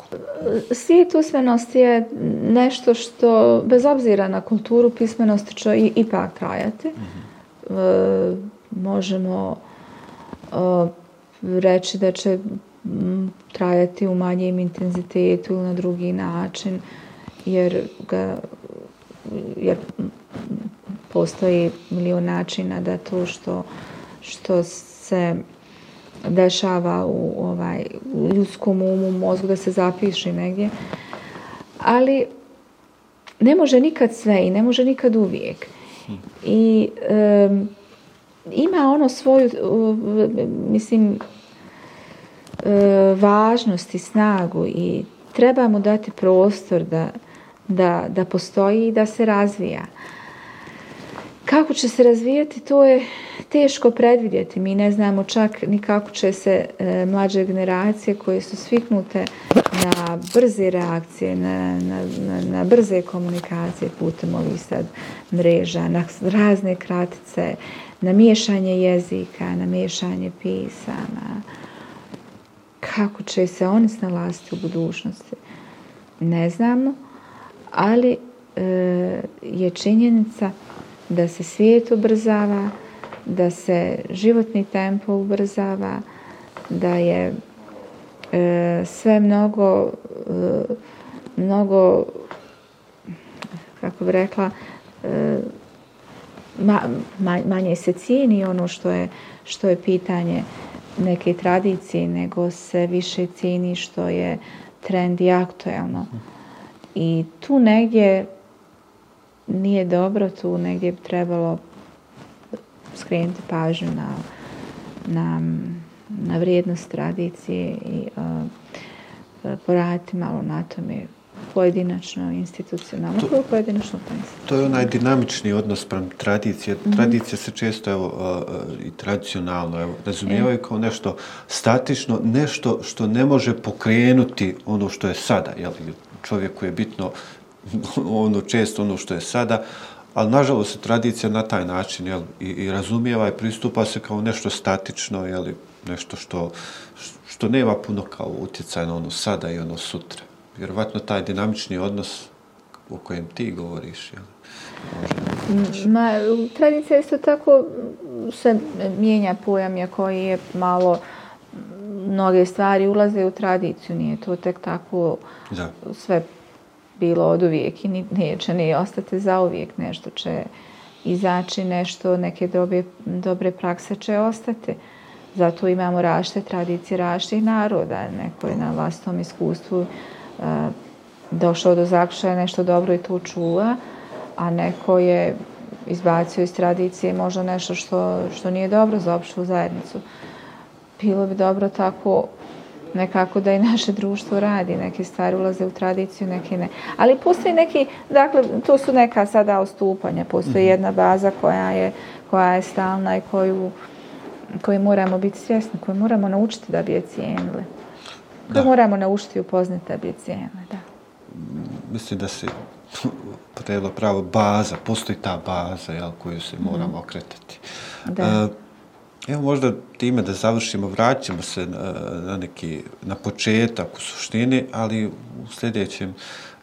Svijet usmenosti je nešto što, bez obzira na kulturu pismenosti, će i, ipak trajati. Mm -hmm. e, možemo e, reći da će trajati u manjem intenzitetu ili na drugi način, jer ga jer postoji milion načina da to što, što se dešava u, ovaj, u ljudskom umu, mozgu, da se zapiši negdje. Ali ne može nikad sve i ne može nikad uvijek. I um, ima ono svoju, uh, mislim, uh, važnost i snagu i treba mu dati prostor da, da, da postoji i da se razvija. Kako će se razvijati, to je teško predvidjeti. Mi ne znamo čak ni kako će se e, mlađe generacije koje su sviknute na brze reakcije, na, na, na, na brze komunikacije putem ovih sad mreža, na razne kratice, na miješanje jezika, na miješanje pisama. Kako će se oni snalaziti u budućnosti? Ne znamo, ali e, je činjenica da se svijet ubrzava, da se životni tempo ubrzava, da je e, sve mnogo, e, mnogo, kako bi rekla, e, ma, ma, manje se cijeni ono što je, što je pitanje neke tradicije, nego se više cijeni što je trend i aktuelno. I tu negdje nije dobro, tu negdje bi trebalo skrenuti pažnju na, na, na vrijednost tradicije i uh, poraditi malo na tome pojedinačno, institucionalno, to, prvo pojedinačno pa To je onaj dinamični odnos prema tradicije. Mm -hmm. Tradicija se često evo, uh, i tradicionalno evo, razumijevaju e. kao nešto statično, nešto što ne može pokrenuti ono što je sada. Jel? Čovjeku je bitno ono često ono što je sada, ali nažalost tradicija na taj način jel, i, i razumijeva i pristupa se kao nešto statično, jel, nešto što, što nema puno kao utjecaj na ono sada i ono sutra. Vjerovatno taj dinamični odnos o kojem ti govoriš, jel, Ma, tradicija isto tako se mijenja pojam je koji je malo mnoge stvari ulaze u tradiciju, nije to tek tako da. sve bilo od uvijek i neće ni ostati za uvijek. Nešto će izaći, nešto, neke dobre, dobre prakse će ostati. Zato imamo rašte tradicije raštih naroda. Neko je na vlastnom iskustvu uh, došao do zakušaja nešto dobro i to čuva, a neko je izbacio iz tradicije možda nešto što, što nije dobro za opštu zajednicu. Bilo bi dobro tako nekako da i naše društvo radi, neke stvari ulaze u tradiciju, neke ne. Ali postoji neki, dakle, to su neka sada ostupanja, postoji mhm. jedna baza koja je, koja je stalna i koju, koju moramo biti svjesni, koju moramo naučiti da bi je cijenili. Koju moramo naučiti i upoznati da bi je cijenili, da. Mislim da se potrebila pravo baza, postoji ta baza jel, koju se moramo mm. okretati. Da. Uh, Evo možda time da završimo, vraćamo se na, na neki, na početak u suštini, ali u sljedećem,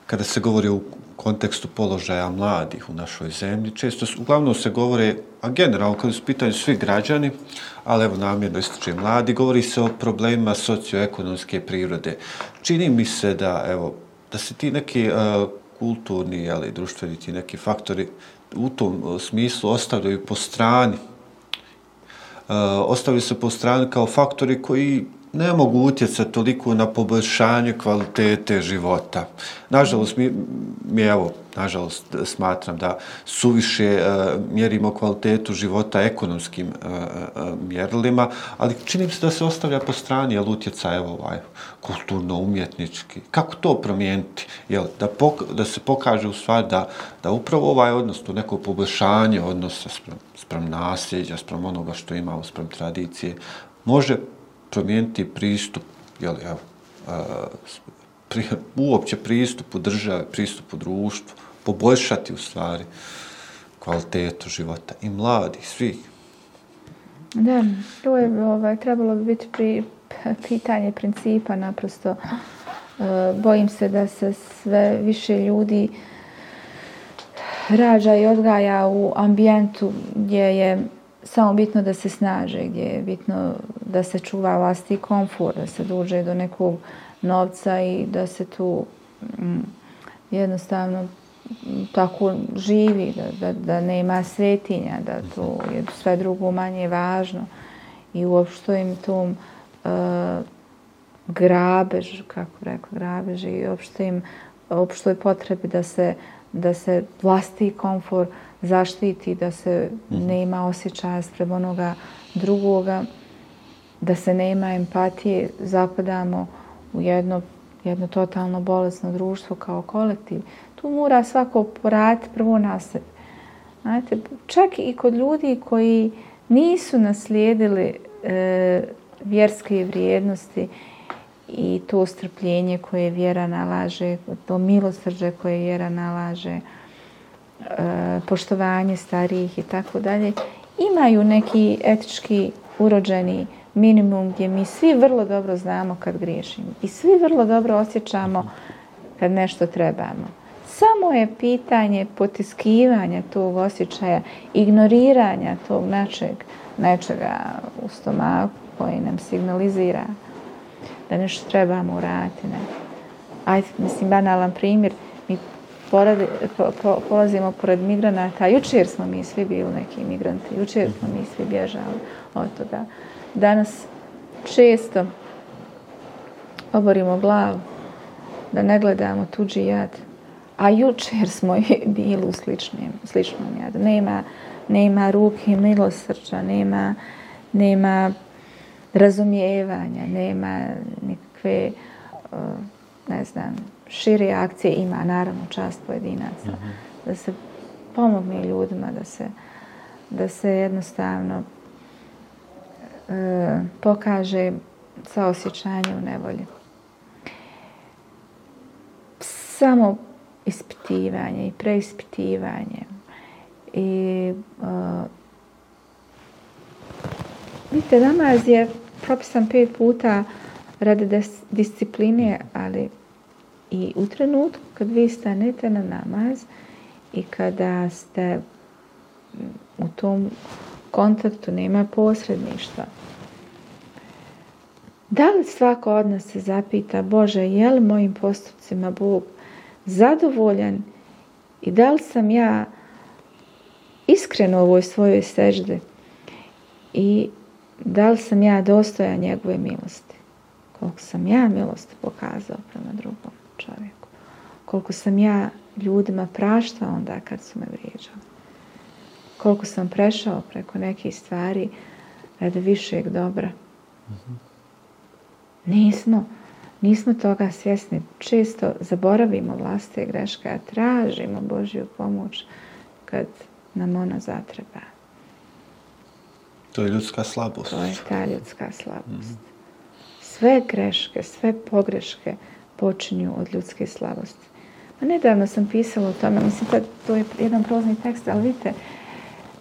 kada se govori o kontekstu položaja mladih u našoj zemlji, često, uglavnom se govore, a generalno kada su pitanju svi građani, ali evo namjerno ističe mladi, govori se o problemima socioekonomske prirode. Čini mi se da, evo, da se ti neki uh, kulturni, ali društveni ti neki faktori u tom e, smislu ostavljaju po strani Eh, Ostavili se po strani kao faktori koji ne mogu utjecati toliko na poboljšanje kvalitete života. Nažalost, mi, mi evo, nažalost, smatram da suviše uh, mjerimo kvalitetu života ekonomskim uh, uh, mjerilima, ali čini se da se ostavlja po strani jel, utjeca, evo, ovaj, kulturno-umjetnički. Kako to promijeniti? Jel, da, pok da se pokaže u stvari da, da upravo ovaj odnos, to neko poboljšanje odnosa sprem, sprem nasljeđa, sprem onoga što imamo, sprem tradicije, može promijeniti pristup, jel, evo, pri, uopće pristup u države, pristup u društvu, poboljšati u stvari kvalitetu života i mladi, svih. Da, to je ovaj, trebalo bi biti pri, pitanje principa naprosto. E, bojim se da se sve više ljudi rađa i odgaja u ambijentu gdje je samo bitno da se snaže, gdje je bitno da se čuva vlasti komfort, da se duže do nekog novca i da se tu mm, jednostavno tako živi, da, da, da nema svetinja, da to je sve drugo manje važno. I uopšte im tom uh, grabež, kako rekao, grabež i uopšte im uopšte je potrebi da se, da se vlasti komfort zaštiti, da se mhm. nema osjećaja sprem onoga drugoga, da se nema empatije, zapadamo u jedno, jedno totalno bolesno društvo kao kolektiv. Tu mora svako poraditi prvo na sebe. Znate, čak i kod ljudi koji nisu naslijedili e, vjerske vrijednosti i to strpljenje koje vjera nalaže, to milosrđe koje vjera nalaže, e, E, poštovanje starijih i tako dalje, imaju neki etički urođeni minimum gdje mi svi vrlo dobro znamo kad griješimo i svi vrlo dobro osjećamo kad nešto trebamo. Samo je pitanje potiskivanja tog osjećaja, ignoriranja tog nečeg, nečega u stomaku koji nam signalizira da nešto trebamo uraditi. Ne. Ajde, mislim, banalan primjer, poradi, po, po, polazimo pored migranata, jučer smo mi svi bili neki migranti, jučer smo mi svi bježali od toga danas često oborimo glavu da ne gledamo tuđi jad. A jučer smo bili u sličnim, sličnom jadu. Nema, nema ruke milosrđa, nema, nema razumijevanja, nema nikakve, ne znam, šire akcije ima naravno čast pojedinaca. Da se pomogne ljudima, da se, da se jednostavno e, pokaže saosjećanje u nevolji. Samo ispitivanje i preispitivanje i uh, vidite, namaz je propisan pet puta radi discipline, ali i u trenutku kad vi stanete na namaz i kada ste mm, u tom kontaktu, nema posredništva. Da li svako od nas se zapita, Bože, je li mojim postupcima Bog zadovoljan i da li sam ja iskren u ovoj svojoj sežde i da li sam ja dostojan njegove milosti. Koliko sam ja milosti pokazao prema drugom čovjeku. Koliko sam ja ljudima praštao onda kad su me vrijeđali. Koliko sam prešao preko nekih stvari radi višeg dobra. Nismo, nismo toga svjesni. Često zaboravimo vlastite greške, a tražimo Božju pomoć kad nam ona zatreba. To je ljudska slabost. To je ta ljudska slabost. Sve greške, sve pogreške počinju od ljudske slabosti. Ma nedavno sam pisala o tome, mislim da to je jedan prozni tekst, ali vidite,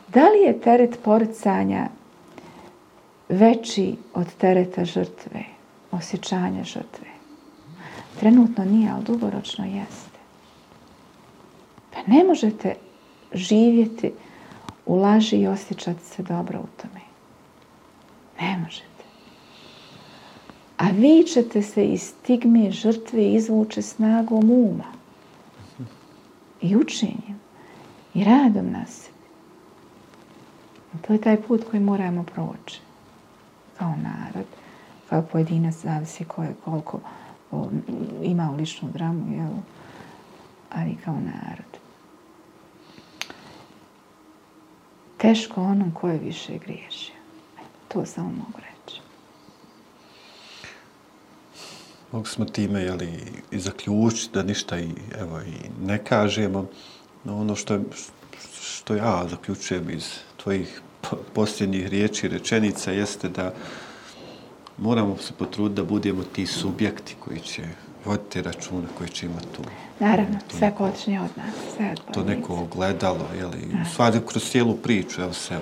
da li je teret poricanja veći od tereta žrtve, osjećanja žrtve? Trenutno nije, ali dugoročno jeste. Pa ne možete živjeti u laži i osjećati se dobro u tome. Ne možete. A vi ćete se iz stigme žrtve izvuče snagom uma i učenjem i radom na sebi. To je taj put koji moramo proći kao narod, kao pojedinac, zavisi ko je koliko o, ima u ličnu dramu, jel? ali kao narod. teško onom ko je više griješio. To samo mogu reći. Mogu smo time jeli, i zaključiti da ništa i, evo, i ne kažemo. No ono što, je, što ja zaključujem iz tvojih posljednjih riječi i rečenica jeste da moramo se potruditi da budemo ti subjekti koji će voditi računa koji će imati tu. Naravno, tu, sve počinje od nas, sve od To neko ogledalo, jeli, stvari kroz cijelu priču, evo se,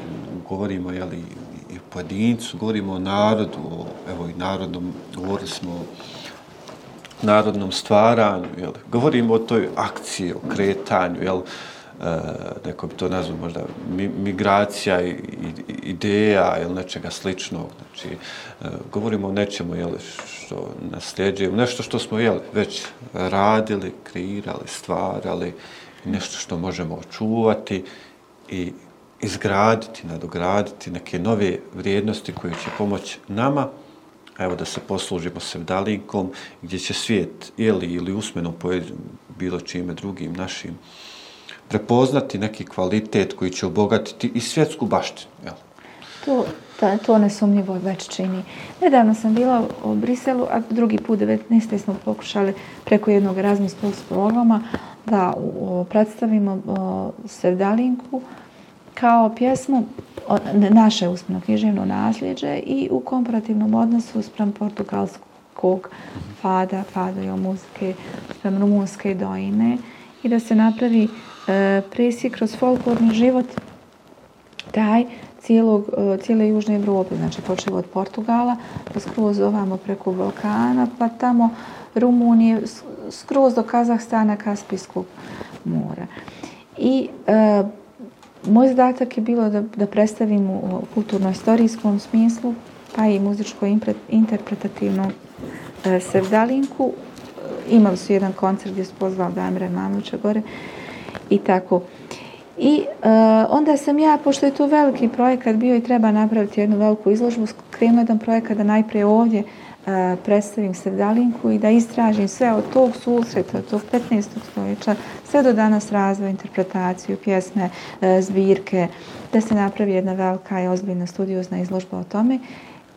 govorimo, jeli, i pojedincu, govorimo o narodu, o, evo i narodnom, govorili smo o narodnom stvaranju, jel? govorimo o toj akciji, o kretanju, jel, e, neko bi to nazvao možda mi, migracija i, i, ideja ili nečega sličnog. Znači, e, govorimo o nečemu jel, što nasljeđujemo, nešto što smo jel, već radili, kreirali, stvarali, nešto što možemo očuvati i izgraditi, nadograditi neke nove vrijednosti koje će pomoći nama, evo da se poslužimo sevdalinkom, gdje će svijet ili, ili usmeno pojedinu bilo čime drugim našim prepoznati neki kvalitet koji će obogatiti i svjetsku baštinu. Jel? To, ta, to nesumnjivo već čini. Nedavno sam bila u Briselu, a drugi put 19. smo pokušali preko jednog razmislog programa da o, predstavimo o, Sevdalinku kao pjesmu naše usmeno književno nasljeđe i u komparativnom odnosu sprem portugalskog fada, fada muzike, sprem rumunske dojine i da se napravi e, presje kroz folklorni život taj cijelog, e, cijele Južne Evrope, znači počeo od Portugala, pa skroz ovamo preko Balkana, pa tamo Rumunije, skroz do Kazahstana, Kaspijskog mora. I e, moj zadatak je bilo da, da predstavim u kulturno-istorijskom smislu, pa i muzičko-interpretativnu e, sevdalinku. E, imali su jedan koncert gdje su pozvali Damira Mamovića gore i tako. I e, onda sam ja, pošto je to veliki projekat bio i treba napraviti jednu veliku izložbu, krenuo jedan projekat da najprije ovdje E, predstavim sredalinku i da istražim sve od tog susreta, od tog 15. stoljeća, sve do danas razvoj, interpretaciju, pjesme, e, zbirke, da se napravi jedna velika i ozbiljna studiozna izložba o tome.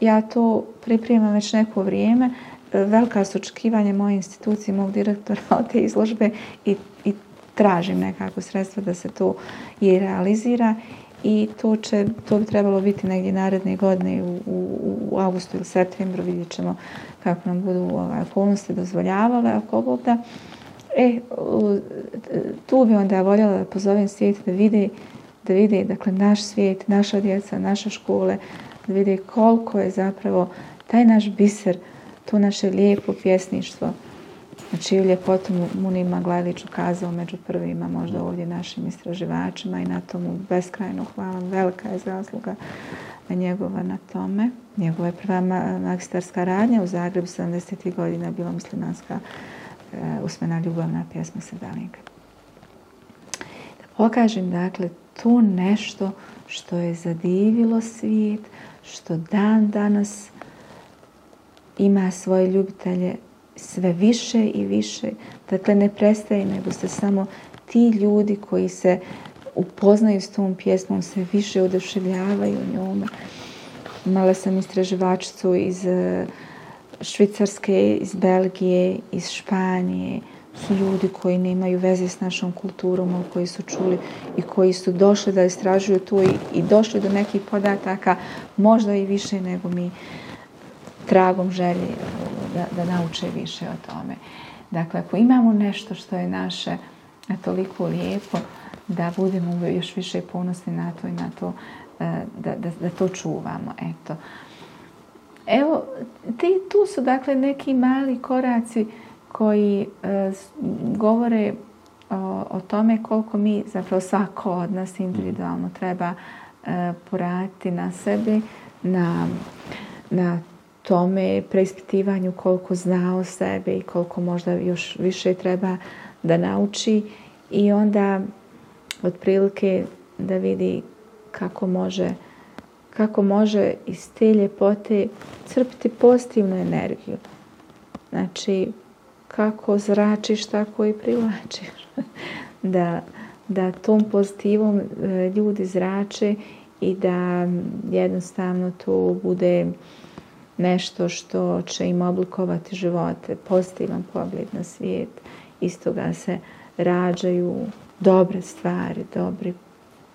Ja to pripremam već neko vrijeme, e, velika su očekivanja moje institucije, mog direktora od te izložbe i, i tražim nekako sredstva da se to i realizira i to, će, to bi trebalo biti negdje naredne godine u, u, u augustu ili septembru, vidjet ćemo kako nam budu ovaj, okolnosti dozvoljavale, ako Bog da. E, tu bi onda voljela da pozovem svijet da vide, da vide dakle, naš svijet, naša djeca, naše škole, da vide koliko je zapravo taj naš biser, to naše lijepo pjesništvo, Znači, u ljepotu Munima Glajlić ukazao među prvima, možda ovdje našim istraživačima i na tomu beskrajno hvala. Velika je zasluga njegova na tome. Njegova je prva magistarska radnja u Zagrebu 70. godina bila muslimanska e, usmena ljubavna pjesma Sedalinka. Da pokažem, dakle, to nešto što je zadivilo svijet, što dan danas ima svoje ljubitelje sve više i više. Dakle, ne prestaje, nego se samo ti ljudi koji se upoznaju s tom pjesmom, sve više oduševljavaju njome. Imala sam istraživačicu iz e, Švicarske, iz Belgije, iz Španije. Su ljudi koji nemaju veze s našom kulturom, ali koji su čuli i koji su došli da istražuju to i, i došli do nekih podataka, možda i više nego mi tragom želji e, da, da nauče više o tome. Dakle, ako imamo nešto što je naše e, toliko lijepo, da budemo još više ponosni na to i na to, e, da, da, da to čuvamo. Eto. Evo, ti, tu su dakle neki mali koraci koji e, govore o, o tome koliko mi, zapravo svako od nas individualno treba e, poraditi na sebi, na, na tome, preispitivanju koliko zna o sebe i koliko možda još više treba da nauči i onda otprilike da vidi kako može kako može iz te ljepote crpiti pozitivnu energiju. Znači, kako zračiš, tako i privlačiš. da, da tom pozitivom e, ljudi zrače i da jednostavno to bude nešto što će im oblikovati živote, pozitivan pogled na svijet. Iz toga se rađaju dobre stvari, dobri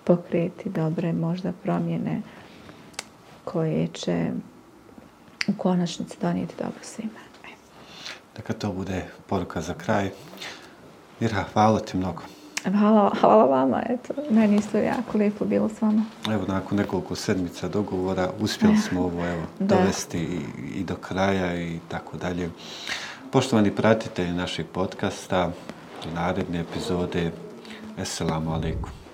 pokreti, dobre možda promjene koje će u konačnici donijeti dobro svima. Neka to bude poruka za kraj. Mira, hvala ti mnogo. Hvala, hvala vama, eto, meni isto jako lijepo bilo s vama. Evo, nakon nekoliko sedmica dogovora uspjeli smo ovo evo, dovesti i, i do kraja i tako dalje. Poštovani pratitelji našeg podcasta, naredne epizode, Esselamu alaikum.